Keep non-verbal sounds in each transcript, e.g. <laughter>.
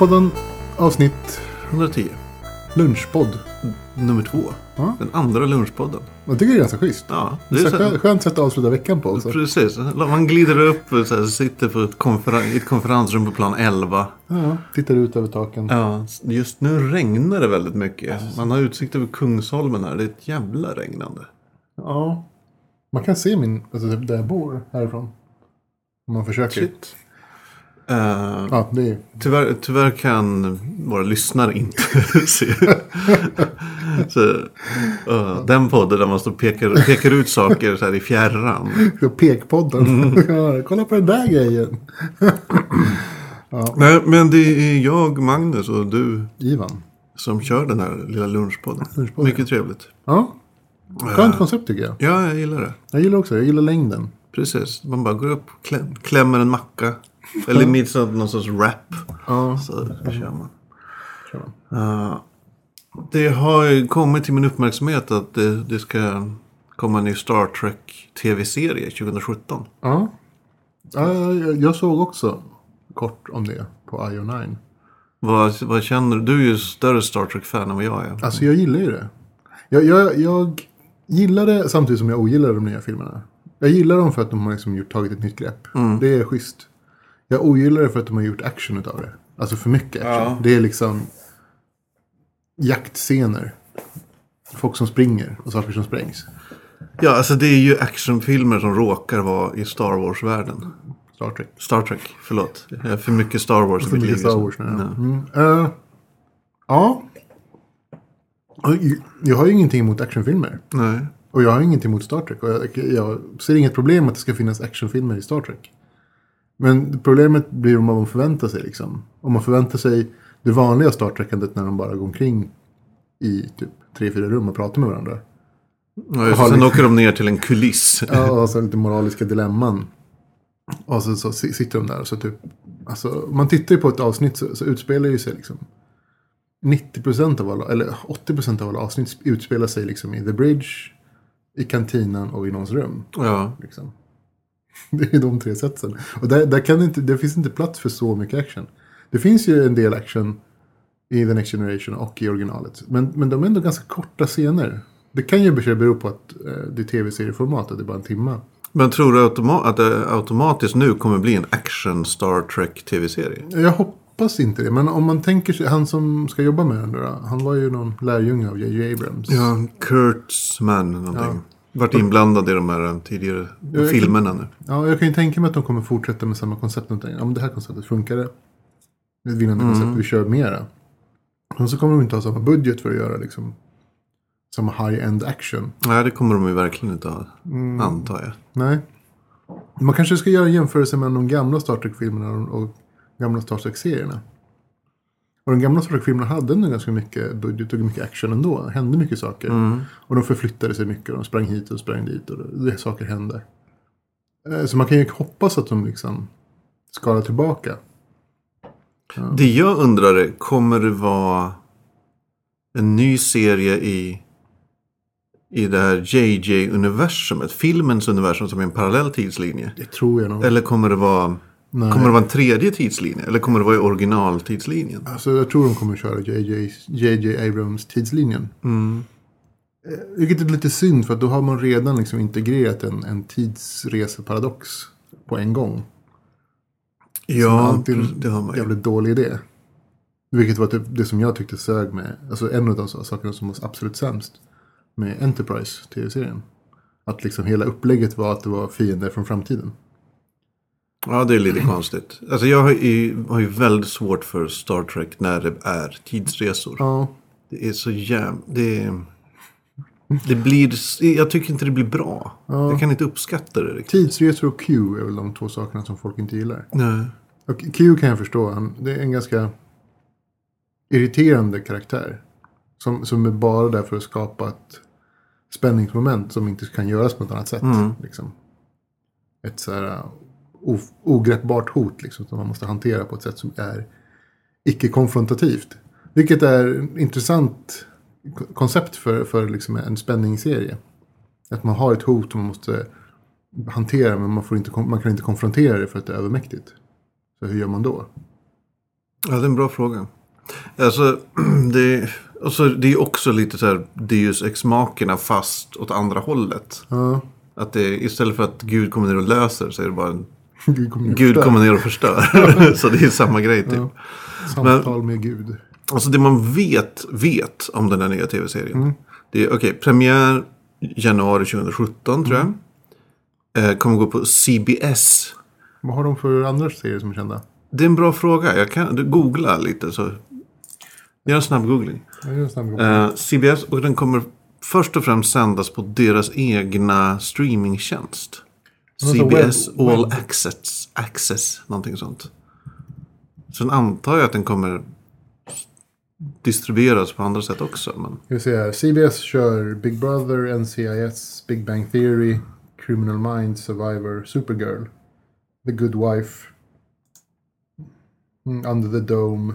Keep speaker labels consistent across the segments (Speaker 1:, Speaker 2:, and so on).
Speaker 1: Bokpodden avsnitt
Speaker 2: 110.
Speaker 1: lunchpodd.
Speaker 2: Nummer två.
Speaker 1: Ja.
Speaker 2: Den andra lunchpodden.
Speaker 1: Jag tycker det är ganska schysst.
Speaker 2: Ja,
Speaker 1: Det är så här, skönt sätt att avsluta veckan på. Så.
Speaker 2: precis. Man glider upp och så här, sitter på ett, konferen- ett konferensrum på plan 11.
Speaker 1: Ja, tittar ut över taken.
Speaker 2: Ja, just nu regnar det väldigt mycket. Man har utsikt över Kungsholmen här. Det är ett jävla regnande.
Speaker 1: Ja. Man kan se min, alltså där jag bor härifrån. Om man försöker.
Speaker 2: Shit. Eh,
Speaker 1: Ja, det är
Speaker 2: tyvärr, tyvärr kan våra lyssnare inte <laughs> se. <laughs> så, eh, den podden där man står pekar, pekar ut saker så här i fjärran.
Speaker 1: pekpodden.
Speaker 2: Mm. <laughs>
Speaker 1: Ja, Kolla på den där grejen.
Speaker 2: Nej, men det är jag, Magnus och du
Speaker 1: Ivan.
Speaker 2: som kör den här lilla lunchpodden.
Speaker 1: Lunchpodden.
Speaker 2: Mycket trevligt.
Speaker 1: Ja. Skönt koncept tycker jag.
Speaker 2: Ja, jag gillar det.
Speaker 1: Jag gillar också, jag gillar längden.
Speaker 2: Precis. Man bara går upp, kläm, klämmer en macka. Eller mitt någon, sorts wrap.
Speaker 1: Ja.
Speaker 2: Så kör man.
Speaker 1: Kör man.
Speaker 2: Uh, det har ju kommit till min uppmärksamhet att det, det ska komma en ny Star Trek tv-serie 2017.
Speaker 1: Ja. ja jag, jag såg också kort om det på IO9.
Speaker 2: Vad, vad känner du? Du är ju större Star Trek-fan än vad jag är.
Speaker 1: Alltså jag gillar ju det. Jag, jag, jag gillar det samtidigt som jag ogillar de nya filmerna. Jag gillar dem för att de har liksom gjort, tagit ett nytt grepp. Det är schysst. Jag ogillar det för att de har gjort action utav det. Alltså för mycket action.
Speaker 2: Ja.
Speaker 1: Det är liksom jaktscener. Folk som springer och saker som sprängs.
Speaker 2: Ja, alltså det är ju actionfilmer som råkar vara i Star Wars-världen.
Speaker 1: Star Trek.
Speaker 2: Star Trek, förlåt. För mycket Star Wars
Speaker 1: För mycket. Star
Speaker 2: nu.
Speaker 1: Wars nu. Ja. Mm. Eh, ja. Jag har ju ingenting emot actionfilmer.
Speaker 2: Nej.
Speaker 1: Och jag har ingenting emot Star Trek. Och jag, jag ser inget problem att det ska finnas actionfilmer i Star Trek. Men problemet blir om man förväntar sig liksom. Om man förväntar sig det vanliga Star Trekandet när de bara går omkring i typ tre, fyra rum och pratar med varandra.
Speaker 2: Ja, det. sen
Speaker 1: liksom-
Speaker 2: åker de ner till en kuliss.
Speaker 1: Ja, och så lite moraliska dilemman. Och så, så si- sitter de där och så typ. Alltså, man tittar ju på ett avsnitt så, så utspelar ju sig liksom. 90% av alla, eller 80% av alla avsnitt utspelar sig liksom i The Bridge, i kantinan och i någons rum.
Speaker 2: Ja.
Speaker 1: Liksom. <laughs> Det är de tre sätten. Och där, där kan det, inte, det finns inte plats för så mycket action. Det finns ju en del action i The Next Generation och i originalet. Men, men de är ändå ganska korta scener. Det kan ju bero på att eh, det är tv-serieformat och det är bara en timma.
Speaker 2: Men tror du automa- att det automatiskt nu kommer bli en action Star Trek tv-serie?
Speaker 1: Jag hoppas inte det. Men om man tänker sig, han som ska jobba med den då. Han var ju någon lärjunge av J.J. Abrams.
Speaker 2: Ja, Kurtzman någonting. Varit inblandad i de här tidigare
Speaker 1: jag-
Speaker 2: filmerna nu.
Speaker 1: Ja, jag kan ju tänka mig att de kommer fortsätta med samma koncept. Tänker, Ja, men det här konceptet funkar det. Är ett vinnande koncept, vi kör mera. Och så kommer de inte ha samma budget för att göra liksom samma high-end action.
Speaker 2: Nej, det kommer de ju verkligen inte ha, antar jag.
Speaker 1: Nej. Man kanske ska göra en jämförelse mellan de gamla Star Trek-filmerna och gamla Star Trek-serierna. Och de gamla Star Trek-filmerna hade ändå ganska mycket budget och mycket action ändå. Det hände mycket saker. Och de förflyttade sig mycket. De sprang hit och sprang dit. Och det, saker hände. Eh, Så man kan ju hoppas att de liksom skalar tillbaka.
Speaker 2: Det jag undrar är, kommer det vara en ny serie i, i det här JJ-universumet? Filmens universum som är en parallell tidslinje?
Speaker 1: Det tror jag nog.
Speaker 2: Eller kommer det vara...
Speaker 1: Nej.
Speaker 2: Kommer det vara en tredje tidslinje? Eller kommer det vara i originaltidslinjen?
Speaker 1: Alltså jag tror de kommer köra JJ, JJ Abrams tidslinjen. Eh, Vilket är lite synd för att då har man redan liksom integrerat en, en tidsreseparadox på en gång.
Speaker 2: Ja,
Speaker 1: alltid en
Speaker 2: det har man ju.
Speaker 1: Jävligt dålig idé. Vilket var typ det som jag tyckte sög med, alltså en av de sakerna som var absolut sämst med Enterprise tv-serien. Att liksom hela upplägget var att det var fiender från framtiden.
Speaker 2: Ja, det är lite konstigt. Alltså jag har ju, har ju väldigt svårt för Star Trek när det är tidsresor.
Speaker 1: Ja,
Speaker 2: Det är så jävla... Det, är- det blir... Jag tycker inte det blir bra. Jag kan inte uppskatta det riktigt.
Speaker 1: tidsresor och Q är väl de två sakerna som folk inte gillar.
Speaker 2: Nej.
Speaker 1: Och Q kan jag förstå. Det är en ganska irriterande karaktär. Som, som är bara där för att skapa ett spänningsmoment som inte kan göras på något annat sätt. Liksom. Ett så här ogreppbart hot liksom, som man måste hantera på ett sätt som är icke-konfrontativt. Vilket är ett intressant ko- koncept för, för liksom en spänningsserie. Att man har ett hot och man måste hantera men man, får inte, man kan inte konfrontera det för att det är övermäktigt. Så hur gör man då?
Speaker 2: Ja, det är en bra fråga. Alltså, <clears throat> det, och så, det är också lite så här Deus ex machina fast åt andra hållet.
Speaker 1: Ja.
Speaker 2: Att det, istället för att Gud kommer ner och löser så är det bara en <laughs>
Speaker 1: Gud kommer ner och
Speaker 2: Gud kommer ner och förstör. <laughs> så det är samma grej typ.
Speaker 1: Ja. Samtal med Gud.
Speaker 2: Alltså det man vet, vet om den här nya tv-serien.
Speaker 1: Mm.
Speaker 2: Det är okej, premiär januari 2017 tror jag.
Speaker 1: Mm.
Speaker 2: Eh, kommer gå på CBS.
Speaker 1: Vad har de för andra serier som är kända?
Speaker 2: Det är en bra fråga. Jag kan du, googla lite så. Gör en snabb googling.
Speaker 1: En snabb gång.
Speaker 2: Eh, CBS och den kommer först och främst sändas på deras egna streamingtjänst. CBS
Speaker 1: webb-
Speaker 2: All
Speaker 1: webb.
Speaker 2: Access, Access, någonting sånt. Sen antar jag att den kommer distribueras på andra sätt också. Men...
Speaker 1: Ska vi se här. CBS kör Big Brother, NCIS, Big Bang Theory, Criminal Minds, Survivor, Supergirl, The Good Wife, mm, Under the Dome,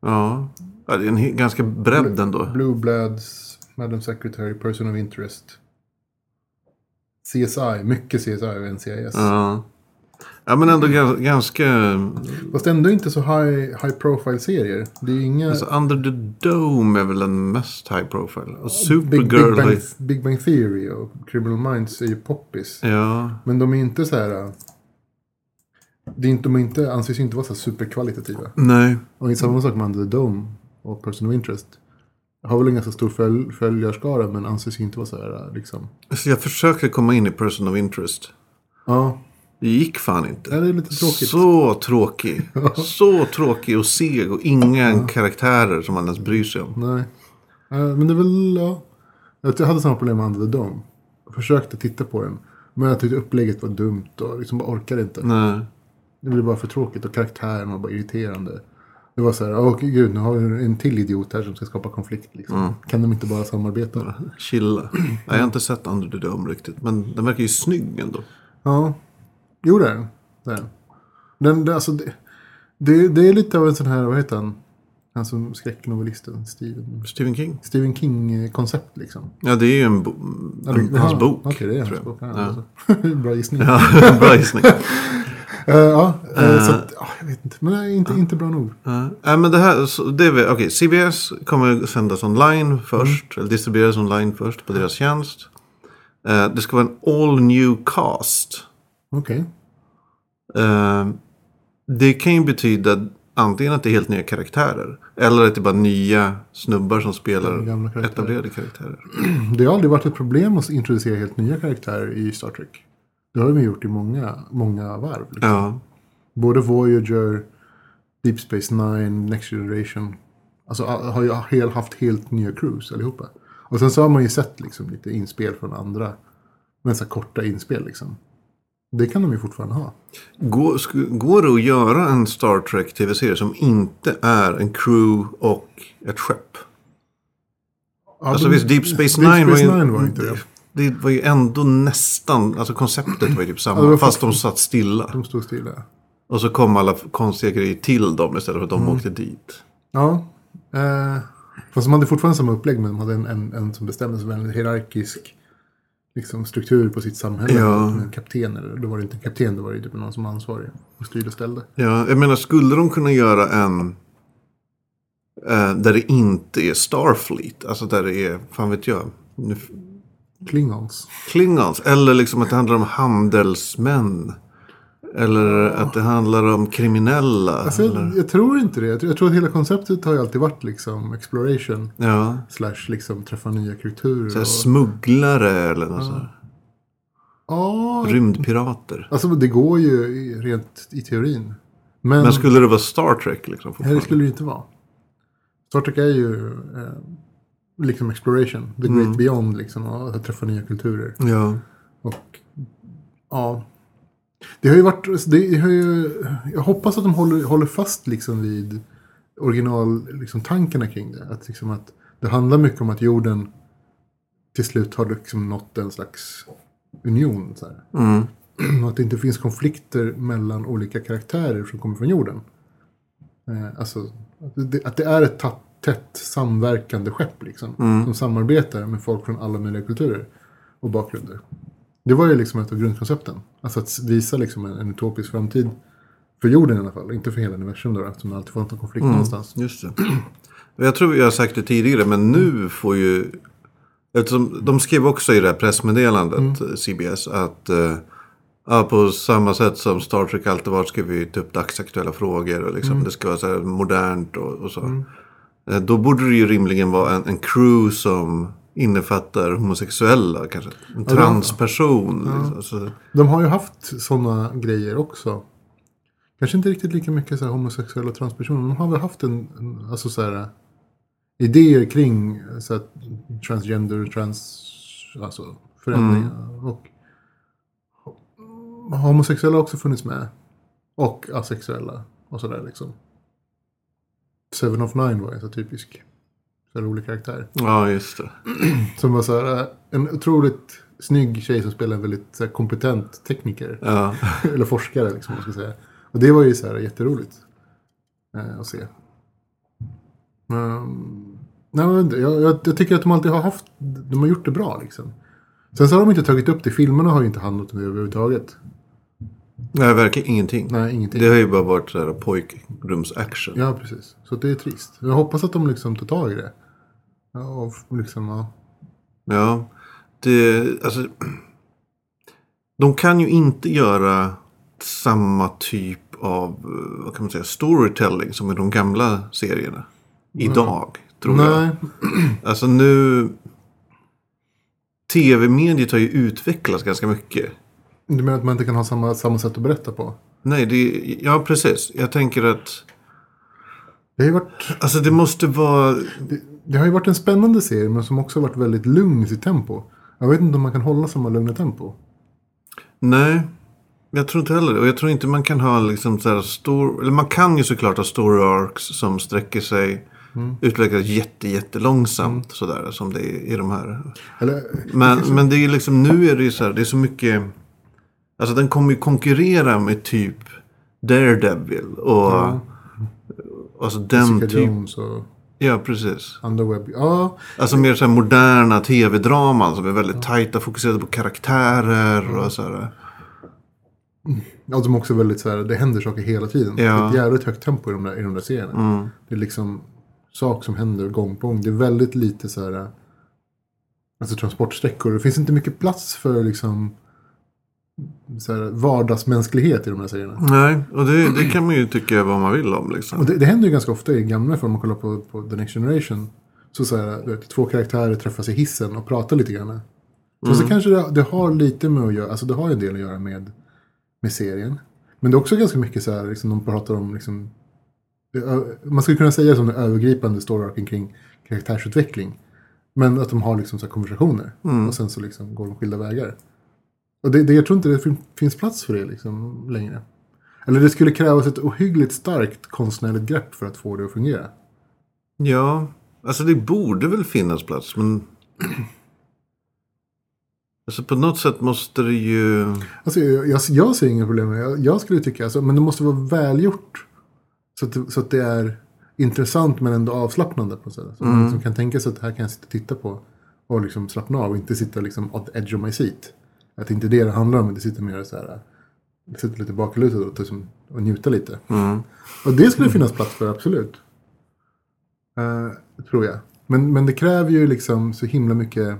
Speaker 2: Ja, det är en ganska bredd ändå.
Speaker 1: Blue Bloods, Madam Secretary, Person of Interest. CSI, mycket CSI och NCIS.
Speaker 2: Ja. ja, men ändå gans- ganska...
Speaker 1: Fast ändå inte så high, high profile serier. Det är inga...
Speaker 2: Alltså, Under the Dome är väl den mest high profile. Och
Speaker 1: Big,
Speaker 2: Supergirl...
Speaker 1: Big, Bang,
Speaker 2: är-
Speaker 1: Big Bang Theory och Criminal Minds är ju poppis.
Speaker 2: Ja,
Speaker 1: Men de är inte så här... äh, Det är inte, de är inte, anses inte vara så superkvalitativa.
Speaker 2: nej.
Speaker 1: Och samma sak med Under the Dome och Person of Interest. Har väl en ganska stor följ, följarskara men anses inte vara så här liksom.
Speaker 2: Alltså, jag försökte komma in i Person of Interest.
Speaker 1: Ja,
Speaker 2: Det gick fan inte.
Speaker 1: ja, det är lite tråkigt.
Speaker 2: Så tråkig. <laughs> Så tråkig och seg och inga karaktärer som man ens bryr sig om.
Speaker 1: Nej. Men det är väl, ja. Jag hade samma problem med Under the Dome. Jag försökte titta på den. Men jag tyckte upplägget var dumt och liksom bara orkade inte.
Speaker 2: Nej.
Speaker 1: Det blev bara för tråkigt och karaktären var bara irriterande. Det var så här, åh gud, nu har vi en till idiot här som ska skapa konflikt. Liksom. Kan de inte bara samarbeta?
Speaker 2: Chilla. Jag har inte sett Under the Dome riktigt. Men den verkar ju snygg ändå.
Speaker 1: Ja, jo det är den. Det är den. den det, alltså, det, det, det är lite av en sån här, vad heter han? Han som skräcknovellisten, Stephen,
Speaker 2: Stephen King.
Speaker 1: Stephen King-koncept liksom.
Speaker 2: Ja, det är ju en bo-
Speaker 1: det-
Speaker 2: en, hans bok.
Speaker 1: Okej, det är hans bok. Ja. alltså. <laughs> Bra gissning.
Speaker 2: Ja, <laughs> bra gissning. <laughs>
Speaker 1: Eh, ja, eh, så att, ja, jag vet inte. Men inte, inte bra nog.
Speaker 2: Ja, Nej, men det här, så det är okej, CBS kommer sändas online först,
Speaker 1: Mm.
Speaker 2: eller distribueras online först på deras tjänst. Eh, det ska vara en all new cast.
Speaker 1: Okej.
Speaker 2: Eh, det kan ju betyda antingen att det är helt nya karaktärer. Eller att det är bara nya snubbar som spelar
Speaker 1: karaktärer.
Speaker 2: etablerade karaktärer. <clears throat>
Speaker 1: Det har aldrig varit ett problem att introducera helt nya karaktärer i Star Trek. Det har de gjort i många, många varv. Liksom.
Speaker 2: Ja,
Speaker 1: Både Voyager, Deep Space Nine, Next Generation. Alltså har ju haft helt nya crews allihopa. Och sen så har man ju sett liksom lite inspel från andra. Men så korta inspel liksom. Det kan de ju fortfarande ha.
Speaker 2: går, går det att göra en Star Trek tv-serie som inte är en crew och ett skepp?
Speaker 1: Ja,
Speaker 2: Alltså visst, Deep Space
Speaker 1: Deep
Speaker 2: Nine var
Speaker 1: Space
Speaker 2: ju...
Speaker 1: Nine var inte det.
Speaker 2: Det var ju ändå nästan, alltså konceptet var ju typ samma.
Speaker 1: Ja,
Speaker 2: fast de satt stilla.
Speaker 1: De stod stilla.
Speaker 2: Och så kom alla konstiga grejer till dem istället för att de
Speaker 1: Mm.
Speaker 2: åkte dit.
Speaker 1: Ja. Eh, fast de hade fortfarande samma upplägg men de hade en, en, en som bestämde sig en hierarkisk liksom, struktur på sitt samhälle.
Speaker 2: Ja.
Speaker 1: En kapten, eller då var det inte en kapten, då var det typ någon som var ansvarig och styrde och ställde.
Speaker 2: Ja, jag menar skulle de kunna göra en... Eh, där det inte är Starfleet. Alltså där det är, fan vet jag. nu-
Speaker 1: Klingons.
Speaker 2: Klingons. Eller liksom att det handlar om handelsmän. Eller att det handlar om kriminella.
Speaker 1: Alltså,
Speaker 2: eller,
Speaker 1: jag, jag tror inte det. Jag tror, jag tror att hela konceptet har ju alltid varit liksom exploration.
Speaker 2: ja,
Speaker 1: Slash liksom träffa nya kulturer.
Speaker 2: så
Speaker 1: och,
Speaker 2: smugglare eller något så här.
Speaker 1: ja,
Speaker 2: Rymdpirater.
Speaker 1: alltså det går ju rent i teorin. Men,
Speaker 2: Men skulle det vara Star Trek liksom?
Speaker 1: nej, det skulle det inte vara. Star Trek är ju eh, liksom exploration. The great beyond liksom. Och att träffa nya kulturer.
Speaker 2: Ja.
Speaker 1: Och ja. Det har ju varit, det har ju, jag hoppas att de håller, håller fast liksom vid original liksom, tankarna kring det. Att, liksom att det handlar mycket om att jorden till slut har liksom nått en slags union. Så.
Speaker 2: Mm. <clears throat>
Speaker 1: Och att det inte finns konflikter mellan olika karaktärer som kommer från jorden. Eh, alltså, att det, att det är ett ta- tätt samverkande skepp liksom. Som samarbetar med folk från alla möjliga kulturer och bakgrunder. Det var ju liksom ett av grundkoncepten. Alltså att visa liksom en, en utopisk framtid. För jorden i alla fall, inte för hela universum då, eftersom det alltid får en konflikt någonstans.
Speaker 2: Just det. Jag tror jag har sagt det tidigare, men nu får ju... Eftersom de skrev också i det här pressmeddelandet, CBS, att eh, ja, på samma sätt som Star Trek alltid varit ska vi ta upp dagsaktuella frågor och liksom, det ska vara så här modernt och, och så. Eh, Då borde det ju rimligen vara en, en crew som innefattar homosexuella, kanske en transperson. liksom. Så,
Speaker 1: De har ju haft sådana grejer också. Kanske inte riktigt lika mycket så här homosexuella och transpersoner. Men de har väl haft en, en alltså så här, idéer kring så här, transgender, trans, alltså förändringar. Och homosexuella har också funnits med. Och asexuella och sådär liksom. Seven of Nine var ju så typisk. Så rolig karaktär.
Speaker 2: ja, just det. <clears throat>
Speaker 1: Som var så här, en otroligt snygg tjej som spelar en väldigt så här, kompetent tekniker.
Speaker 2: Ja. <laughs>
Speaker 1: Eller forskare liksom, man ska säga. Och det var ju så här jätteroligt eh, att se. Um, nej, men jag, jag, jag tycker att de alltid har haft, de har gjort det bra liksom. Sen så har de inte tagit upp det, filmerna har ju inte handlat om det överhuvudtaget.
Speaker 2: Nej, verkligen ingenting.
Speaker 1: Nej, ingenting.
Speaker 2: Det har ju bara varit så här pojkrumsaction.
Speaker 1: Ja, precis. Så det är trist. Jag hoppas att de liksom tar tag i det. Ja, och liksom, ja.
Speaker 2: Ja, det, alltså, de kan ju inte göra samma typ av, eh, vad kan man säga, storytelling som i de gamla serierna. Idag, tror jag.
Speaker 1: Nej, <clears throat>
Speaker 2: Alltså nu, tv-mediet har ju utvecklats ganska mycket.
Speaker 1: Du menar att man inte kan ha samma, samma sätt att berätta på?
Speaker 2: Nej, det, ja precis. Jag tänker att,
Speaker 1: Det har ju varit
Speaker 2: alltså det måste vara,
Speaker 1: Det, det har ju varit en spännande serie men som också har varit väldigt lugn i sitt tempo. Jag vet inte om man kan hålla samma lugna tempo.
Speaker 2: nej. Jag tror inte heller det. Och jag tror inte man kan ha liksom så här stor... Eller man kan ju såklart ha story arcs som sträcker sig... Utvecklas jätte, jättelångsamt sådär som det är i de här.
Speaker 1: Eller,
Speaker 2: Men, men det är liksom, nu är det ju så här, det är så mycket... Alltså den kommer ju konkurrera med typ Daredevil och... Alltså den
Speaker 1: Jessica
Speaker 2: typ...
Speaker 1: Jones och
Speaker 2: Ja, precis.
Speaker 1: Underweb. Ja,
Speaker 2: Alltså mer så här moderna tv-draman som är väldigt tajta, fokuserade på karaktärer och så här.
Speaker 1: och de är också väldigt så här, det händer saker hela tiden.
Speaker 2: Ja.
Speaker 1: Det är ett jävligt högt tempo i de där, i de där serierna. Det är liksom saker som händer gång på gång. Det är väldigt lite så här, alltså transportsträckor. Det finns inte mycket plats för liksom så här, vardagsmänsklighet i de här serierna.
Speaker 2: Nej, och det, det kan man ju tycka vad man vill om liksom.
Speaker 1: Och det, det händer ju ganska ofta i gamla för om man kollar på, på The Next Generation. Så, så här, vet, två karaktärer träffas i hissen och pratar lite grann. Så, så kanske det, det har lite med att göra, alltså det har en del att göra med, med serien. Men det är också ganska mycket så här, liksom, de pratar om liksom, man skulle kunna säga som den övergripande story kring karaktärsutveckling. Men att de har liksom så här konversationer. Och sen så liksom går de skilda vägar. Och det, det, jag tror inte det fin- finns plats för det liksom längre. Eller det skulle krävas ett ohyggligt starkt konstnärligt grepp för att få det att fungera.
Speaker 2: Ja, alltså det borde väl finnas plats, men... <clears throat> Alltså på något sätt måste det ju...
Speaker 1: Alltså, jag, jag, jag ser inga problem med det. Jag, jag skulle tycka, alltså, men det måste vara välgjort. Så att, det, så att det är intressant men ändå avslappnande på något sätt. Så man liksom kan tänka sig att det här kan jag sitta och titta på. Och liksom slappna av och inte sitta liksom the edge of my seat. Att det inte är det det handlar om. Det sitter mer så här. Sitta lite baklutad och, liksom, och njuta lite. Och det skulle finnas plats för, absolut. Eh, tror jag. Men, men det kräver ju liksom så himla mycket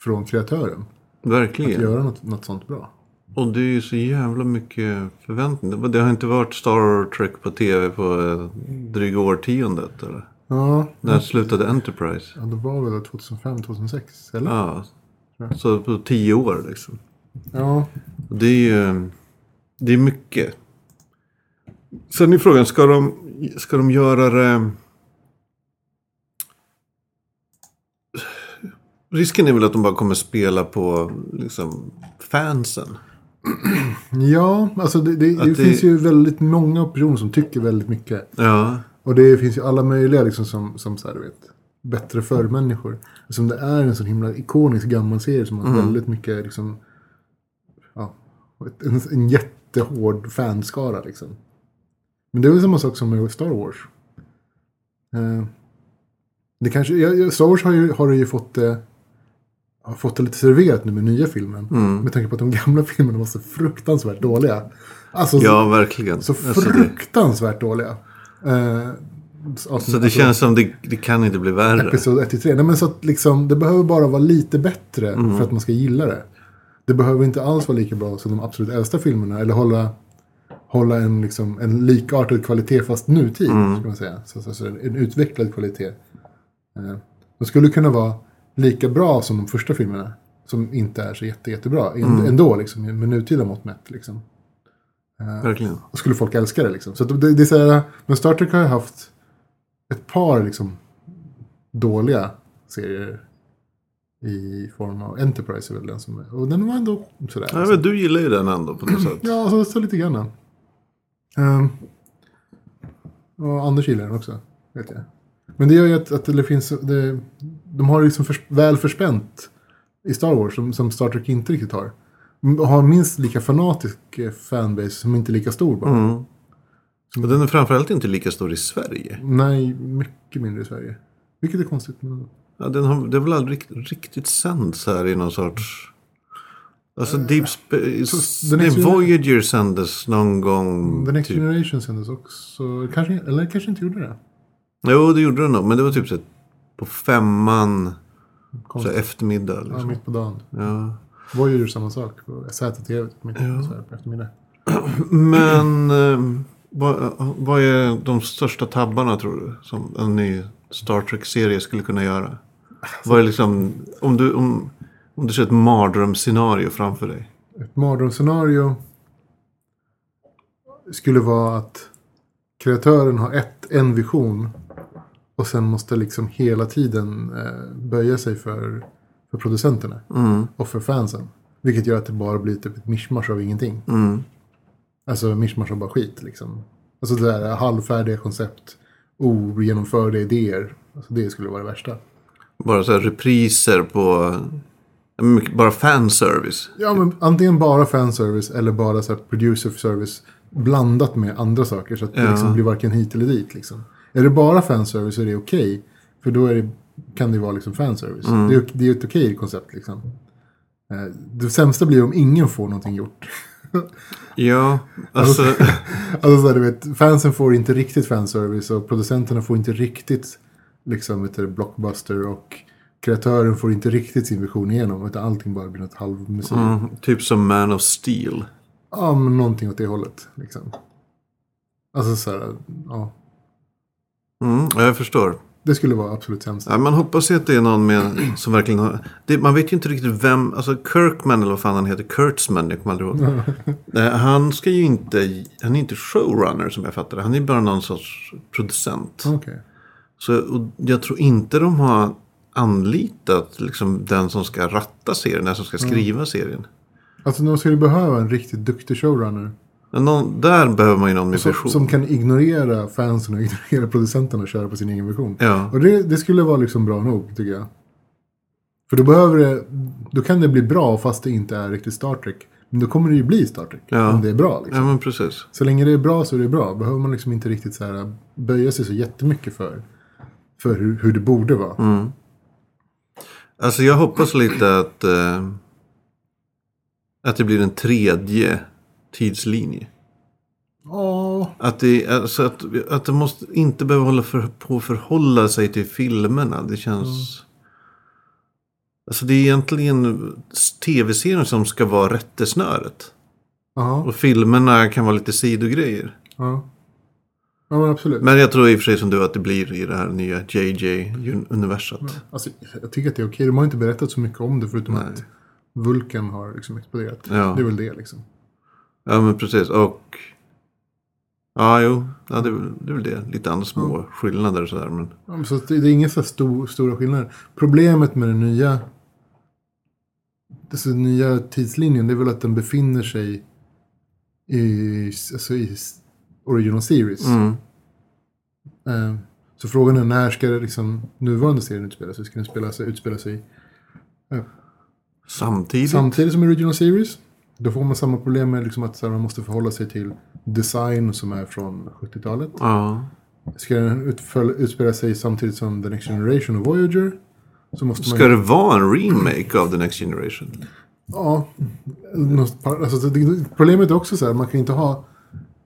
Speaker 1: från kreatören. Att
Speaker 2: Verkligen.
Speaker 1: göra något, något sånt bra.
Speaker 2: Och det är ju så jävla mycket förväntningar. Det har inte varit Star Trek på tv på eh, dryga årtiondet. Eller?
Speaker 1: Ja,
Speaker 2: När slutade Enterprise?
Speaker 1: Ja, det var väl 2005, 2006? Eller?
Speaker 2: Ja. Så på tio år liksom.
Speaker 1: Ja.
Speaker 2: Det är ju... Det är mycket. Sen är frågan, ska de, ska de göra det... Risken är väl att de bara kommer spela på liksom, fansen.
Speaker 1: Ja, alltså det, det, det,
Speaker 2: det-
Speaker 1: finns ju väldigt många personer som tycker väldigt mycket.
Speaker 2: Ja,
Speaker 1: Och det finns ju alla möjliga liksom som, som så här, du vet, bättre för-människor. Som det är en sån himla ikonisk gammal serie som har väldigt mycket liksom, ja, en, en jättehård fanskara liksom. Men det är väl samma sak som med Star Wars. Eh, det kanske, ja, Star Wars har ju, har ju fått det, har fått det lite serverat nu med nya filmen.
Speaker 2: Mm.
Speaker 1: Med tanke på att de gamla <laughs> filmerna var så fruktansvärt dåliga. Alltså
Speaker 2: Ja, verkligen.
Speaker 1: så, så
Speaker 2: Alltså,
Speaker 1: fruktansvärt dåliga. Eh,
Speaker 2: så det känns som det, det kan inte bli värre.
Speaker 1: Episod 1 3. Nej men så att liksom, det behöver bara vara lite bättre
Speaker 2: Mm.
Speaker 1: för att man ska gilla det. Det behöver inte alls vara lika bra som de absolut äldsta filmerna. Eller hålla, hålla en, liksom, en likartad kvalitet fast nutid.
Speaker 2: Mm.
Speaker 1: Ska man säga. Så, så, så, en utvecklad kvalitet. Eh, de skulle kunna vara lika bra som de första filmerna. Som inte är så jätte, jättebra. Mm. Ändå liksom, med nutida mått mätt. Liksom.
Speaker 2: Verkligen.
Speaker 1: Och skulle folk älska det liksom. Så det, det är så här, men Star Trek har ju haft ett par liksom dåliga serier i form av Enterprise är väl den som är. Och den var ändå sådär.
Speaker 2: Ja, men du gillar ju den ändå på något <clears throat> sätt.
Speaker 1: Ja, så, så lite grann. Um, och Anders gillar den också, vet jag. Men det gör ju att, att det finns, det, de har liksom för, väl förspänt i Star Wars som, som Star Trek inte riktigt har. De har minst lika fanatisk eh, fanbase som inte är lika stor bara.
Speaker 2: Mm. Och den är framförallt inte lika stor i Sverige.
Speaker 1: Nej, mycket mindre i Sverige. Vilket är konstigt. Men...
Speaker 2: Ja, den har, det har väl aldrig rikt- riktigt sänds här i någon sorts... Alltså Deep Space...
Speaker 1: så den
Speaker 2: Nej, Voyager sändes någon gång.
Speaker 1: The Next
Speaker 2: typ.
Speaker 1: Generation sändes också. Kanske, eller kanske inte gjorde det.
Speaker 2: Jo, det gjorde den nog. Men det var typ så på femman. Så
Speaker 1: Konstigt.
Speaker 2: eftermiddag.
Speaker 1: Ja,
Speaker 2: Liksom.
Speaker 1: mitt på dagen.
Speaker 2: Ja.
Speaker 1: Voyager samma sak. ZTV mitt så på eftermiddag. <clears throat>
Speaker 2: Men eh, vad, vad är de största tabbarna tror du? Som en ny Star Trek-serie skulle kunna göra? Vad är liksom, om du, om, om du ser ett mardrömsscenario framför dig.
Speaker 1: Ett mardrömsscenario skulle vara att kreatören har ett, en vision och sen måste liksom hela tiden eh, böja sig för, för producenterna
Speaker 2: Mm,
Speaker 1: och för fansen. Vilket gör att det bara blir typ ett mischmasch av ingenting.
Speaker 2: mm,
Speaker 1: Alltså mischmasch av bara skit liksom. Alltså det där halvfärdiga koncept, ogenomförda idéer. Alltså det skulle vara det värsta.
Speaker 2: bara så här repriser på, bara fanservice.
Speaker 1: Ja, men antingen bara fanservice eller bara så här producer service blandat med andra saker. Så att det
Speaker 2: Ja.
Speaker 1: liksom blir varken hit eller dit. Liksom. Är det bara fanservice så är det okej. för då det, kan det vara liksom fanservice. Det, är, det är ett okej koncept liksom. Eh, Det sämsta blir om ingen får någonting gjort. <laughs>
Speaker 2: Ja, alltså,
Speaker 1: Alltså så här, du vet, fansen får inte riktigt fanservice och producenterna får inte riktigt liksom, du, blockbuster och kreatören får inte riktigt sin vision igenom. Utan allting bara blir något halvmusik.
Speaker 2: mm, typ som Man of Steel.
Speaker 1: Ja, men någonting åt det hållet. Liksom. Alltså så här, ja.
Speaker 2: Mm, ja, jag förstår.
Speaker 1: Det skulle vara absolut sämst.
Speaker 2: Ja, man hoppas ju att det är någon med, <clears throat> som verkligen har... Det, man vet ju inte riktigt vem... Alltså Kirkman eller vad fan han heter. Kurtzman, jag kommer aldrig ihåg. Nej, <laughs> han ska ju inte... Han är inte showrunner som jag fattar det. Han är bara någon sorts producent.
Speaker 1: Okej.
Speaker 2: Så och jag tror inte de har anlitat liksom, den som ska ratta serien. Den som ska skriva serien.
Speaker 1: Alltså de skulle behöva en riktigt duktig showrunner.
Speaker 2: Men någon, där behöver man ju någon med
Speaker 1: Som, som kan ignorera fansen och <laughs> ignorera producenterna och köra på sin egen vision.
Speaker 2: Ja.
Speaker 1: Och det, det skulle vara liksom bra nog tycker jag. För då behöver det, då kan det bli bra fast det inte är riktigt Star Trek. Men då kommer det ju bli Star Trek.
Speaker 2: Ja.
Speaker 1: Om det är bra liksom.
Speaker 2: ja, men precis.
Speaker 1: Så länge det är bra så är det bra. Behöver man liksom inte riktigt så här böja sig så jättemycket för, för hur, hur det borde vara.
Speaker 2: Mm. Alltså jag hoppas lite att, eh, att det blir en tredje tidslinje.
Speaker 1: Ja,
Speaker 2: Att det, alltså att, att det måste inte behöva hålla för, på förhålla sig till filmerna. Det känns... Alltså det är egentligen tv-serien som ska vara rättesnöret.
Speaker 1: ja,
Speaker 2: Och filmerna kan vara lite sidogrejer.
Speaker 1: ja. Ja, men absolut.
Speaker 2: Men jag tror i och för sig som du att det blir i det här nya JJ-universat.
Speaker 1: Alltså, jag tycker att det är okej. De har inte berättat så mycket om det förutom
Speaker 2: Nej.
Speaker 1: att Vulkan har liksom exploderat.
Speaker 2: Ja.
Speaker 1: Det är väl det liksom.
Speaker 2: Ja men precis. Och... Ja jo, ja, det, är väl- det är väl det. Lite andra små skillnader och sådär. Men...
Speaker 1: Ja, men Så det är inga så stor, stora skillnader. Problemet med den nya, alltså den nya tidslinjen det är väl att den befinner sig i, alltså i original series.
Speaker 2: Mm.
Speaker 1: Eh, så frågan är när ska det liksom nuvarande serien utspela sig? Ska den spela sig, utspela sig
Speaker 2: Samtidigt.
Speaker 1: samtidigt som original series? Då får man samma problem med liksom att här, man måste förhålla sig till design som är från 70-talet.
Speaker 2: Ja.
Speaker 1: Ska den utspela sig samtidigt som The Next Generation och Voyager? så måste man
Speaker 2: Ska
Speaker 1: ju...
Speaker 2: det vara en remake av The Next Generation?
Speaker 1: Ja. Alltså, problemet är också så här, man kan inte ha...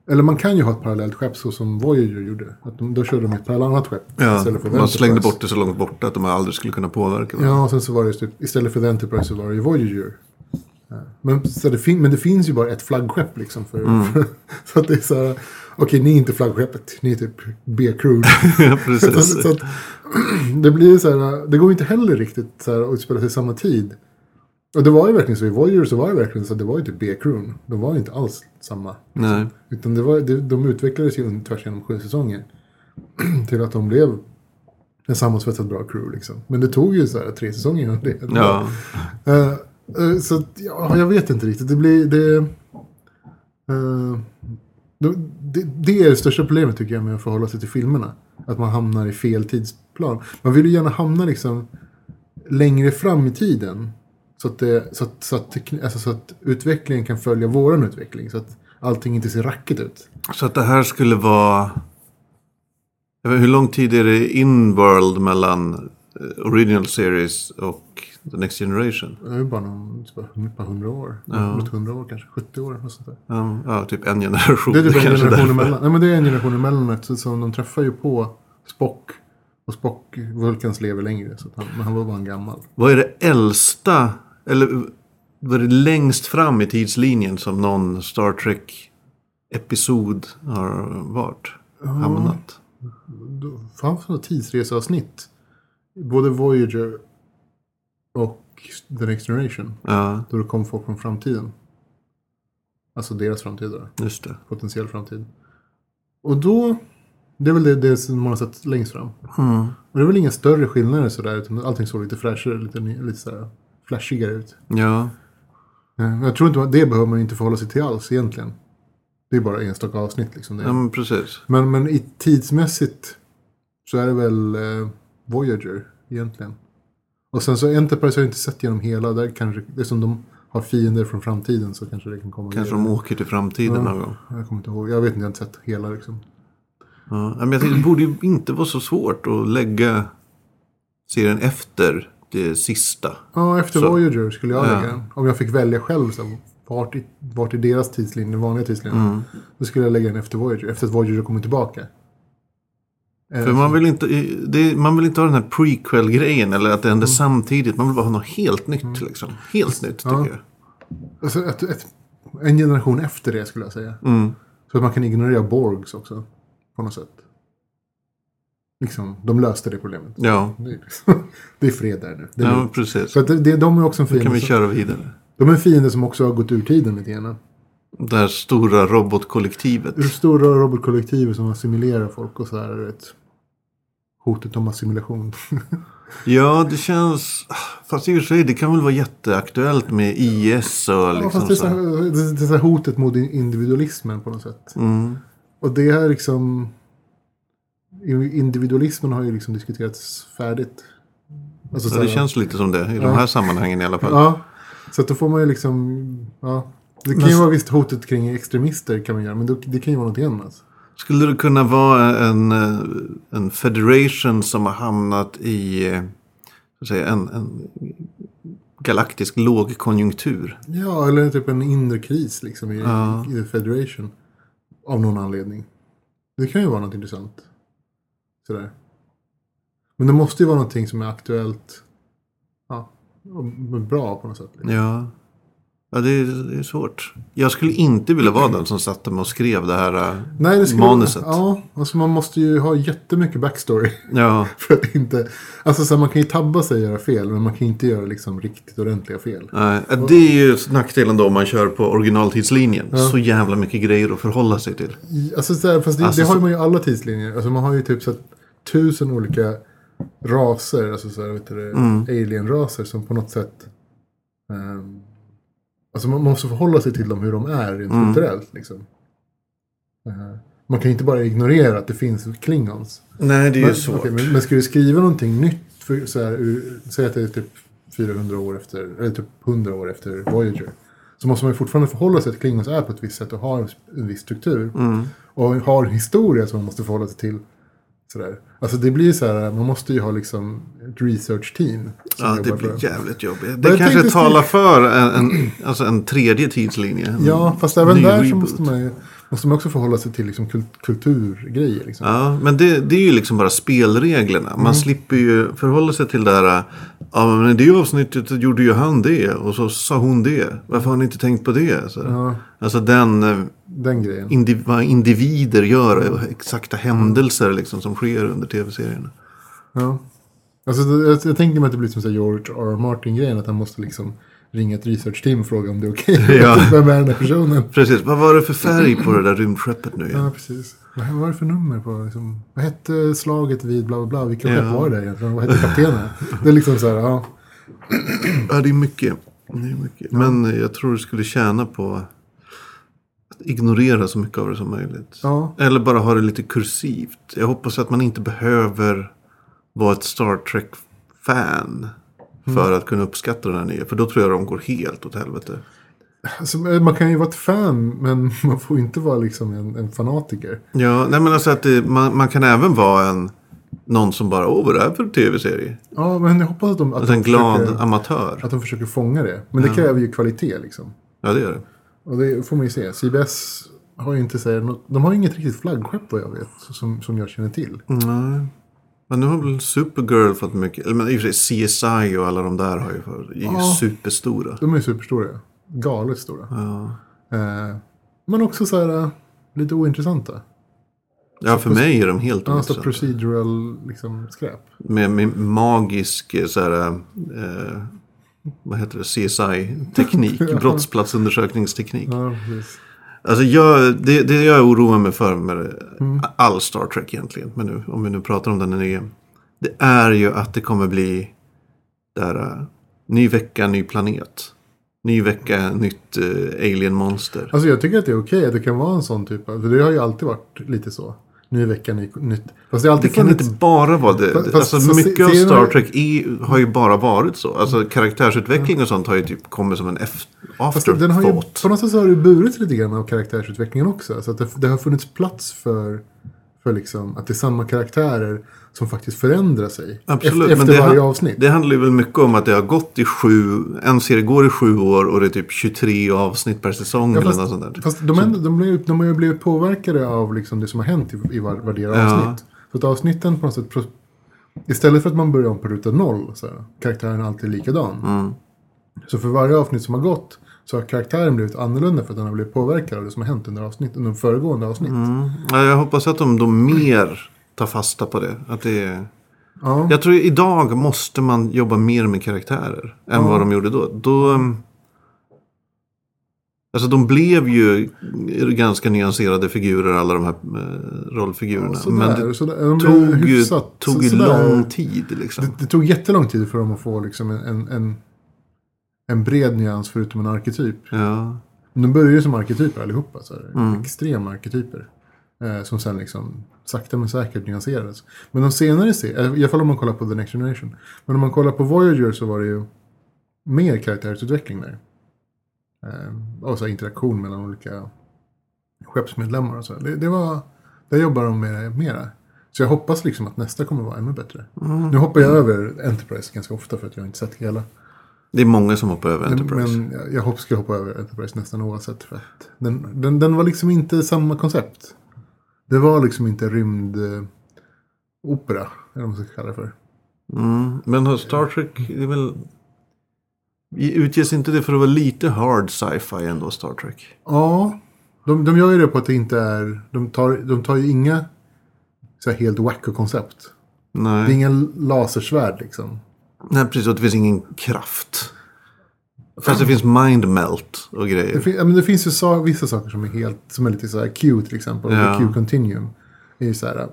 Speaker 1: Eller man kan ju ha ett parallellt skepp så som Voyager gjorde. Att de, då körde de ett annat skepp.
Speaker 2: Ja,
Speaker 1: istället för
Speaker 2: man slängde bort det så långt borta att de aldrig skulle kunna påverka det.
Speaker 1: Ja, och sen så var det typ, istället för The Enterprise så var det Voyager. Men, så det fin- men det finns ju bara ett flaggskepp liksom. För,
Speaker 2: Mm. <laughs>
Speaker 1: så att det är så här, okej ni är inte flaggskeppet, ni är typ B-crew. <laughs>
Speaker 2: Ja,
Speaker 1: så,
Speaker 2: precis.
Speaker 1: så att, <clears throat> det blir så här, det går inte heller riktigt så här, att utspela sig samma tid. Och det var ju verkligen så, i Voyager så var det verkligen så det var ju typ B-crewn. De var ju inte alls samma.
Speaker 2: Nej.
Speaker 1: Utan det var, det, de utvecklades ju tvärs genom sju säsonger. <clears throat> till att de blev en sammansvetsad bra crew liksom. Men det tog ju så här tre säsonger innan det.
Speaker 2: Ja.
Speaker 1: Eh, så att, ja, jag vet inte riktigt. Det blir... Det, eh, det, det, är det största problemet tycker jag med att förhålla sig till filmerna. Att man hamnar i fel tidsplan. Man vill ju gärna hamna liksom längre fram i tiden. Så att, det, så att, så att, alltså, så att utvecklingen kan följa våran utveckling. Så att allting inte ser rackigt ut.
Speaker 2: Så att det här skulle vara... Vet, hur lång tid är det in-world mellan original series och The Next Generation?
Speaker 1: Det är ju bara någon, bara ett par hundra år.
Speaker 2: Ja.
Speaker 1: Runt hundra år kanske. 70 år. Något sånt där.
Speaker 2: Ja, ja, typ en generation.
Speaker 1: Det är typ en generation
Speaker 2: därför.
Speaker 1: emellan. Nej, men det är en generation emellan. Så de träffar ju på Spock. Och Spock, Vulkans lever längre. Så han, men han var bara en gammal.
Speaker 2: Vad är det äldsta, eller vad är det längst fram i tidslinjen som någon Star Trek-episod har varit? Hamnat?
Speaker 1: Då fanns det tidsreseavsnitt. Både Voyager och The Next Generation.
Speaker 2: Ja,
Speaker 1: Då det kom folk från framtiden. Alltså deras framtid då.
Speaker 2: just det.
Speaker 1: Potentiell framtid. Och då, det är väl det, det som man har sett längst fram.
Speaker 2: Mm.
Speaker 1: Och det är väl inga större skillnader sådär. Utan allting såg lite fräschare, lite, lite sådär flashigare ut.
Speaker 2: Ja,
Speaker 1: Eh, Jag tror inte att det behöver man inte förhålla sig till alls egentligen. Det är bara enstaka avsnitt liksom. Det.
Speaker 2: ja men precis.
Speaker 1: Men, men i tidsmässigt så är det väl eh, Voyager egentligen. Och sen så Enterprise har jag inte sett genom hela. Där kanske, det är som de har fiender från framtiden så kanske det kan komma.
Speaker 2: Kanske de åker till framtiden
Speaker 1: Ja.
Speaker 2: någon gång.
Speaker 1: Jag kommer inte ihåg. Jag vet inte, jag har inte sett hela liksom.
Speaker 2: Ja, men jag tänkte, det borde ju inte vara så svårt att lägga serien efter det sista.
Speaker 1: Ja, efter
Speaker 2: Så.
Speaker 1: Voyager skulle jag
Speaker 2: Ja.
Speaker 1: lägga den. Om jag fick välja själv så vart, i, vart i deras tidslinje, den vanliga tidslinjen.
Speaker 2: Mm.
Speaker 1: Då skulle jag lägga den efter Voyager. Efter att Voyager kommer tillbaka. Eh,
Speaker 2: För man vill inte, det, man vill inte ha den här prequel-grejen eller att det händer samtidigt. Man vill bara ha något helt nytt liksom. Helt nytt tycker
Speaker 1: Ja.
Speaker 2: jag.
Speaker 1: Alltså ett, ett, en generation efter det skulle jag säga.
Speaker 2: Mm.
Speaker 1: Så att man kan ignorera Borgs också. På något sätt. Liksom, de löste det problemet.
Speaker 2: Ja,
Speaker 1: Det är, liksom, <laughs> det är fred där nu. Det är
Speaker 2: ja precis.
Speaker 1: Så att det, det, de är också en
Speaker 2: Då kan
Speaker 1: fiende.
Speaker 2: vi köra vidare.
Speaker 1: de är en fiende som också har gått ur tiden lite grann.
Speaker 2: Det här stora robotkollektivet.
Speaker 1: Det stora robotkollektivet som assimilerar folk och så här. Vet, hotet om assimilation. <laughs>
Speaker 2: Ja, det känns... Fast i och för sig, det kan väl vara jätteaktuellt med IS och
Speaker 1: Ja,
Speaker 2: liksom
Speaker 1: fast det är,
Speaker 2: så. här.
Speaker 1: det är det så här hotet mot individualismen på något sätt.
Speaker 2: Mm.
Speaker 1: Och det är liksom... Individualismen har ju liksom diskuterats färdigt. Alltså, så
Speaker 2: Ja, det
Speaker 1: här-
Speaker 2: känns lite som det i de
Speaker 1: Ja.
Speaker 2: här sammanhangen i alla fall.
Speaker 1: Ja, så att då får man ju liksom... Ja. Det kan
Speaker 2: Men-
Speaker 1: ju vara visst hotet kring extremister kan man göra, men då, det kan ju vara något annat.
Speaker 2: Skulle det kunna vara en, eh, en federation som har hamnat i eh, säga, en, en galaktisk lågkonjunktur?
Speaker 1: Ja, eller typ en inre kris liksom i,
Speaker 2: Ja.
Speaker 1: i The Federation. Av någon anledning. Det kan ju vara något intressant. Sådär. Men det måste ju vara någonting som är aktuellt. Ja, och bra på något sätt. Liksom.
Speaker 2: Ja, ja det, är, det är svårt. Jag skulle inte vilja vara den som satt med och skrev det här eh,
Speaker 1: Nej, det skulle,
Speaker 2: manuset.
Speaker 1: Ja, alltså man måste ju ha jättemycket backstory.
Speaker 2: Ja, <laughs>
Speaker 1: För att inte... Alltså så här, man kan ju tabba sig och göra fel, men man kan inte göra liksom riktigt ordentliga fel.
Speaker 2: nej, det är ju nackdelen då om man kör på originaltidslinjen.
Speaker 1: Ja.
Speaker 2: Så jävla mycket grejer att förhålla sig till.
Speaker 1: Alltså, så här, fast det,
Speaker 2: Alltså,
Speaker 1: det har man ju alla tidslinjer. Alltså man har ju typ så att tusen olika raser, alltså så här, vet du,
Speaker 2: Mm.
Speaker 1: alien-raser som på något sätt... ehm, alltså man måste förhålla sig till dem hur de är rent
Speaker 2: Mm.
Speaker 1: kulturellt. Liksom. Eh, man kan ju inte bara ignorera att det finns klingons.
Speaker 2: Nej, det är
Speaker 1: Men,
Speaker 2: ju svårt.
Speaker 1: okej, men, men ska du skriva någonting nytt, för, så här, säg att det är typ 400 år efter, eller typ 100 år efter Voyager. Så måste man ju fortfarande förhålla sig till att klingons är på ett visst sätt och har en, en viss struktur.
Speaker 2: Mm.
Speaker 1: Och har en historia som man måste förhålla sig till. Sådär. Alltså det blir så här, man måste ju ha liksom ett research team.
Speaker 2: Ja, det blir jävligt jobbigt. Det kanske talar för en, en, alltså en tredje tidslinje. En
Speaker 1: Ja, fast även där så
Speaker 2: reboot.
Speaker 1: måste man ju måste man också förhålla sig till liksom kult, kulturgrejer. Liksom.
Speaker 2: Ja, men det, det är ju liksom bara spelreglerna. Man
Speaker 1: Mm.
Speaker 2: slipper ju förhålla sig till det här. Ja, men i det avsnittet gjorde ju han det och så sa hon det. Varför har ni inte tänkt på det? Så,
Speaker 1: Ja,
Speaker 2: Alltså den, eh,
Speaker 1: den grejen.
Speaker 2: indiv, vad individer gör, och exakta händelser liksom som sker under tv-serierna.
Speaker 1: Ja. Alltså, jag, jag tänker mig att det blir som så George R. R. Martin-grejen. Att han måste liksom ringa ett research-team och fråga om det är okej. <laughs>
Speaker 2: Ja.
Speaker 1: Vem är den här personen?
Speaker 2: Precis, vad var det för färg på det där rymdskeppet nu igen?
Speaker 1: Ja, precis. Vad var det för nummer på? Liksom, vad hette slaget vid bla bla bla? Vilka
Speaker 2: Ja.
Speaker 1: skepp var det egentligen? Vad hette kaptenen? Det är liksom så här, ja. <clears throat>
Speaker 2: Ja, det är mycket. Det är mycket. Men jag tror du skulle tjäna på att ignorera så mycket av det som möjligt.
Speaker 1: Ja,
Speaker 2: Eller bara ha det lite kursivt. Jag hoppas att man inte behöver vara ett Star Trek-fan. För att kunna uppskatta den här nya. För då tror jag de går helt åt helvete.
Speaker 1: alltså, man kan ju vara ett fan men <laughs> man får inte vara liksom en, en fanatiker.
Speaker 2: Ja, nej men alltså att det, man, man kan även vara en... Någon som bara, åh vad är det här för tv-serie?
Speaker 1: Ja, men jag hoppas att de, att
Speaker 2: Alltså en
Speaker 1: de,
Speaker 2: glad
Speaker 1: försöker,
Speaker 2: amatör.
Speaker 1: att de försöker fånga det. Men det kräver ju kvalitet liksom.
Speaker 2: Ja, det gör det.
Speaker 1: Och det får man ju se. CBS har ju inte så något, de har ju inget riktigt flaggskepp vad jag vet. Som, som jag känner till.
Speaker 2: Nej. Men nu har väl Supergirl fått mycket. Eller men i och för sig CSI och alla de där har ju för, är ju
Speaker 1: Ja.
Speaker 2: superstora.
Speaker 1: De är superstora. Galet stora.
Speaker 2: Ja.
Speaker 1: Eh, men också så här eh, lite ointressanta.
Speaker 2: ja, för mig är de helt
Speaker 1: Alltså
Speaker 2: ointressanta.
Speaker 1: procedural liksom, skräp.
Speaker 2: Med, med magisk eh, så här, eh, vad heter det, CSI-teknik, <laughs>
Speaker 1: Ja.
Speaker 2: brottsplatsundersökningsteknik.
Speaker 1: Ja, precis.
Speaker 2: Alltså jag, det, det jag oroar mig för med
Speaker 1: Mm.
Speaker 2: all Star Trek egentligen, men nu, om vi nu pratar om den nya, det är ju att det kommer bli där, uh, ny vecka, ny planet. Ny vecka, nytt uh, alien-monster.
Speaker 1: Alltså jag tycker att det är okej att det kan vara en sån typ av, för det har ju alltid varit lite så. Ny vecka, ny, nytt. Fast det har
Speaker 2: Det
Speaker 1: alltid
Speaker 2: kan
Speaker 1: funnits.
Speaker 2: inte bara vara det.
Speaker 1: Fast-
Speaker 2: alltså,
Speaker 1: fast-
Speaker 2: mycket av Star Trek är, har ju bara varit så. Alltså karaktärsutveckling och sånt har ju typ kommit som en
Speaker 1: Fast den har ju,
Speaker 2: afterthought.
Speaker 1: på något sätt så har det burit lite grann av karaktärsutvecklingen också. Så att det, det har funnits plats för, för liksom, att det är samma karaktärer som faktiskt förändrar sig.
Speaker 2: Absolut,
Speaker 1: efter
Speaker 2: men det,
Speaker 1: varje avsnitt.
Speaker 2: det handlar ju väl mycket om att det har gått i sju, en serie går i sju år och det är typ 23 avsnitt per säsong
Speaker 1: Ja,
Speaker 2: eller
Speaker 1: fast-
Speaker 2: något sånt där.
Speaker 1: Fast de, ändå, de, blir, de har ju blivit påverkade av liksom det som har hänt i, i var, varje
Speaker 2: Ja.
Speaker 1: avsnitt. Så att avsnitten på något sätt... Istället för att man börjar om på ruta noll, så här, karaktären är alltid likadan.
Speaker 2: Mm.
Speaker 1: Så för varje avsnitt som har gått så har karaktären blivit annorlunda för att den har blivit påverkad av det som har hänt under, avsnitt, under föregående avsnitt.
Speaker 2: Mm. Ja, jag hoppas att de då mer tar fasta på det. Att det är...
Speaker 1: Ja.
Speaker 2: Jag tror idag måste man jobba mer med karaktärer än vad de gjorde då. då um, Alltså de blev ju ganska nyanserade figurer alla de här eh, rollfigurerna.
Speaker 1: Sådär,
Speaker 2: men det
Speaker 1: sådär. De
Speaker 2: tog ju,
Speaker 1: hyfsat-
Speaker 2: tog ju
Speaker 1: sådär.
Speaker 2: lång tid liksom.
Speaker 1: Det, det tog jättelång tid för dem att få liksom en, en, en, bred nyans förutom en arketyp.
Speaker 2: Ja.
Speaker 1: De börjar ju som arketyper allihopa. Så
Speaker 2: Mm.
Speaker 1: Extrema arketyper. Eh, som sen liksom sakta men säkert nyanserades. Men de senare serierna, i alla fall om man kollar på The Next Generation. Men om man kollar på Voyager så var det ju mer karaktärsutveckling där. Eh, och så här interaktion mellan olika skeppsmedlemmar och så. Det, det var, där jobbar de med mera. Så jag hoppas liksom att nästa kommer vara ännu bättre.
Speaker 2: Mm.
Speaker 1: Nu hoppar jag över Enterprise ganska ofta för att jag inte sett hela.
Speaker 2: Det är många som hoppar över Enterprise.
Speaker 1: men jag- jag hoppas ska hoppa över Enterprise nästan oavsett. För att den, den, den var liksom inte samma koncept. Det var liksom inte rymdopera. Opera, eller vad man ska kalla det för.
Speaker 2: Mm. Men Star Trek, är väl... Utges inte det för att vara lite hard sci-fi ändå, Star Trek?
Speaker 1: Ja, de, de gör ju det på att det inte är... De tar, de tar ju inga så här helt wacko-koncept. Det är
Speaker 2: Nej.
Speaker 1: inga lasersvärd liksom.
Speaker 2: Nej, precis. Och det finns ingen kraft. Fast det finns mind melt och
Speaker 1: Det,
Speaker 2: grejer.
Speaker 1: fin, ja, men det finns ju sa, vissa saker som är helt... Som är lite så här Q till exempel.
Speaker 2: Ja.
Speaker 1: Q Continuum. Det är ju så här...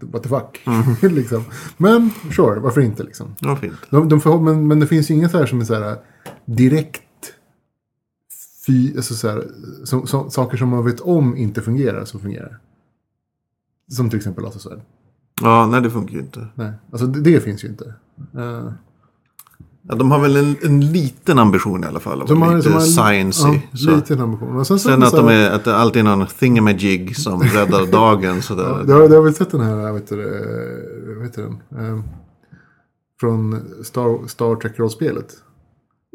Speaker 1: What the, fuck?
Speaker 2: Mm. <laughs>
Speaker 1: liksom. Men sure, varför inte liksom.
Speaker 2: Ja, fint.
Speaker 1: De, de får, men, men det finns ju inget så här som är så här direkt fy, alltså så här, som, som, saker som man vet om inte fungerar som fungerar. Som till exempel lasersvärd.
Speaker 2: Ja, nej det funkar ju inte.
Speaker 1: Nej, alltså det, det finns ju inte. Eh,
Speaker 2: Ja, de har väl en, en liten ambition i alla fall.
Speaker 1: De har-
Speaker 2: lite
Speaker 1: de har
Speaker 2: sciencey.
Speaker 1: Ja,
Speaker 2: så.
Speaker 1: liten ambition. Och sen, så,
Speaker 2: Sen att,
Speaker 1: så,
Speaker 2: de är, att det alltid är någon thingamajig som <laughs> räddar dagen. Sådär.
Speaker 1: Ja, du, har, du har väl sett den här, vet du, eh, vad heter den? Eh, från Star, Star Trek-rollspelet.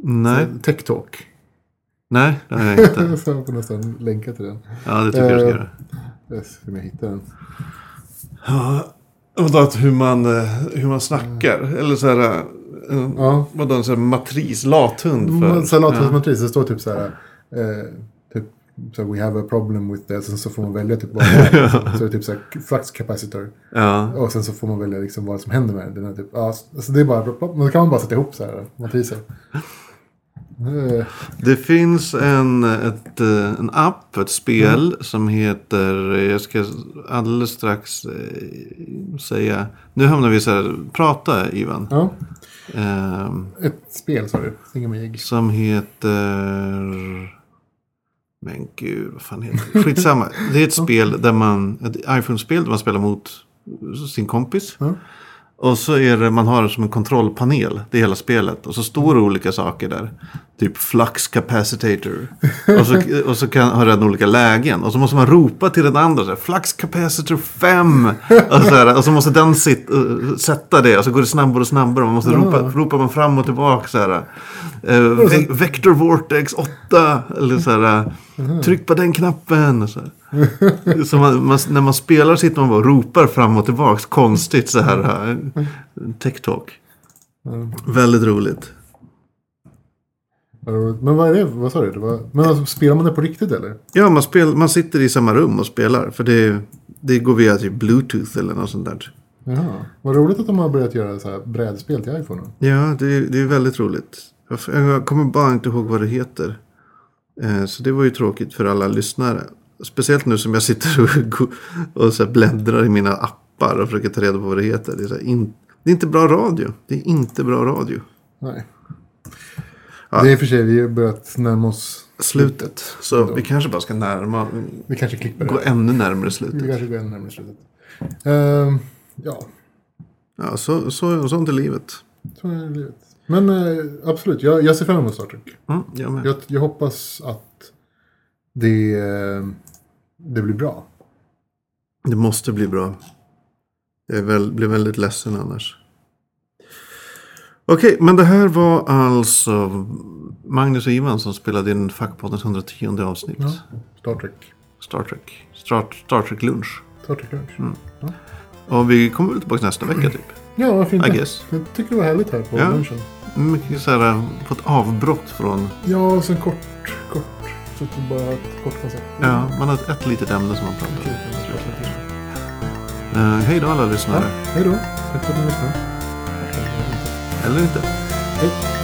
Speaker 2: Nej,
Speaker 1: Tech Talk.
Speaker 2: nej, det har jag inte. <laughs>
Speaker 1: Så jag får nästan länka till den.
Speaker 2: Ja, det tycker jag du ska
Speaker 1: Eh,
Speaker 2: göra.
Speaker 1: Jag ska se om jag hittar den.
Speaker 2: Ja, vadå, att hur man, eh, hur man snackar. Eller så här, eh,
Speaker 1: Ja.
Speaker 2: vadå, en sån här matris, lathund. För,
Speaker 1: Salatmatris, det står typ så här. Eh, typ, så här, we have a problem with this. Sen så får man välja typ vad. <laughs> Så det är typ så här flux capacitor.
Speaker 2: ja.
Speaker 1: Och sen så får man välja liksom vad som händer med den. den är typ, ja, alltså det är bara, men då kan man bara sätta ihop så här matriser.
Speaker 2: Det finns en, ett, eh, en app, ett spel som heter, eh, jag ska alldeles strax eh, säga, nu hamnar vi så här, prata Ivan.
Speaker 1: Ja,
Speaker 2: Ehm,
Speaker 1: ett spel sa du. Thingamajig.
Speaker 2: som heter, men gud vad fan heter det? Skitsamma. Det är ett spel där man, ett iPhone-spel där man spelar mot sin kompis.
Speaker 1: Ja.
Speaker 2: Och så är det, man har det som en kontrollpanel, det hela spelet. Och så står det olika saker där. Typ flux capacitator. och så, och så kan, har den olika lägen. Och så måste man ropa till den andra. Så här, flux capacitor 5. Och så, här, och så måste den sit, uh, sätta det. Och så går det snabbare och snabbare. Man måste ropa, ropar man fram och tillbaka. Så här, uh, ve- vector vortex 8. Eller så här, uh, tryck på den knappen. Och så här. Så man, man, när man spelar sitter man bara och ropar fram och tillbaka. Konstigt så här. Uh, tech talk. Väldigt roligt.
Speaker 1: Men vad är det? Vad sa du? Det var, men alltså, spelar man det på riktigt eller?
Speaker 2: Ja, man, spel, man sitter i samma rum och spelar. För det, det går via typ bluetooth eller något sånt där.
Speaker 1: Jaha. Vad roligt att de har börjat göra så här brädspel till iPhone.
Speaker 2: Ja, det, det är väldigt roligt. Jag, kommer bara inte ihåg vad det heter. Eh, så det var ju tråkigt för alla lyssnare. Speciellt nu som jag sitter och, <laughs> och så bläddrar i mina appar och försöker ta reda på vad det heter. Det är, in, det är inte bra radio. Det är inte bra radio.
Speaker 1: Nej.
Speaker 2: Ja.
Speaker 1: Det är i och för sig, vi har börjat närma oss
Speaker 2: Slutet. Så vi kanske bara ska närma,
Speaker 1: Vi kanske klipper
Speaker 2: gå
Speaker 1: det.
Speaker 2: ännu närmare
Speaker 1: Vi
Speaker 2: slutet.
Speaker 1: kanske går ännu närmare slutet. Ehm, ja,
Speaker 2: Ja, så, så, sånt är livet.
Speaker 1: så är livet. Men eh, absolut, jag, jag ser fram emot Star Trek.
Speaker 2: Mm, jag med.
Speaker 1: Jag, jag hoppas att det, eh, det blir bra.
Speaker 2: Det måste bli bra. Jag väl, blir väldigt ledsen annars. Okej, men det här var alltså Magnus och Ivan som spelade in Fackpoddens 110 avsnitt.
Speaker 1: Ja. Star Trek.
Speaker 2: Star Trek. Star, Star Trek Lunch.
Speaker 1: Star Trek Lunch.
Speaker 2: Och vi kommer väl tillbaka nästa vecka typ.
Speaker 1: Ja, varför
Speaker 2: I
Speaker 1: inte?
Speaker 2: guess.
Speaker 1: Jag tycker det var härligt här på
Speaker 2: Ja.
Speaker 1: lunchen.
Speaker 2: Mycket så här, på ett avbrott från...
Speaker 1: Ja, och sen kort, kort. Så det bara ett kort koncept.
Speaker 2: Ja, man har ett, ett litet ämne som man pratar om. Uh, hej då alla
Speaker 1: Ja,
Speaker 2: lyssnare.
Speaker 1: hej då. Tack för att ni lyssnade.
Speaker 2: Eller inte.
Speaker 1: Hej.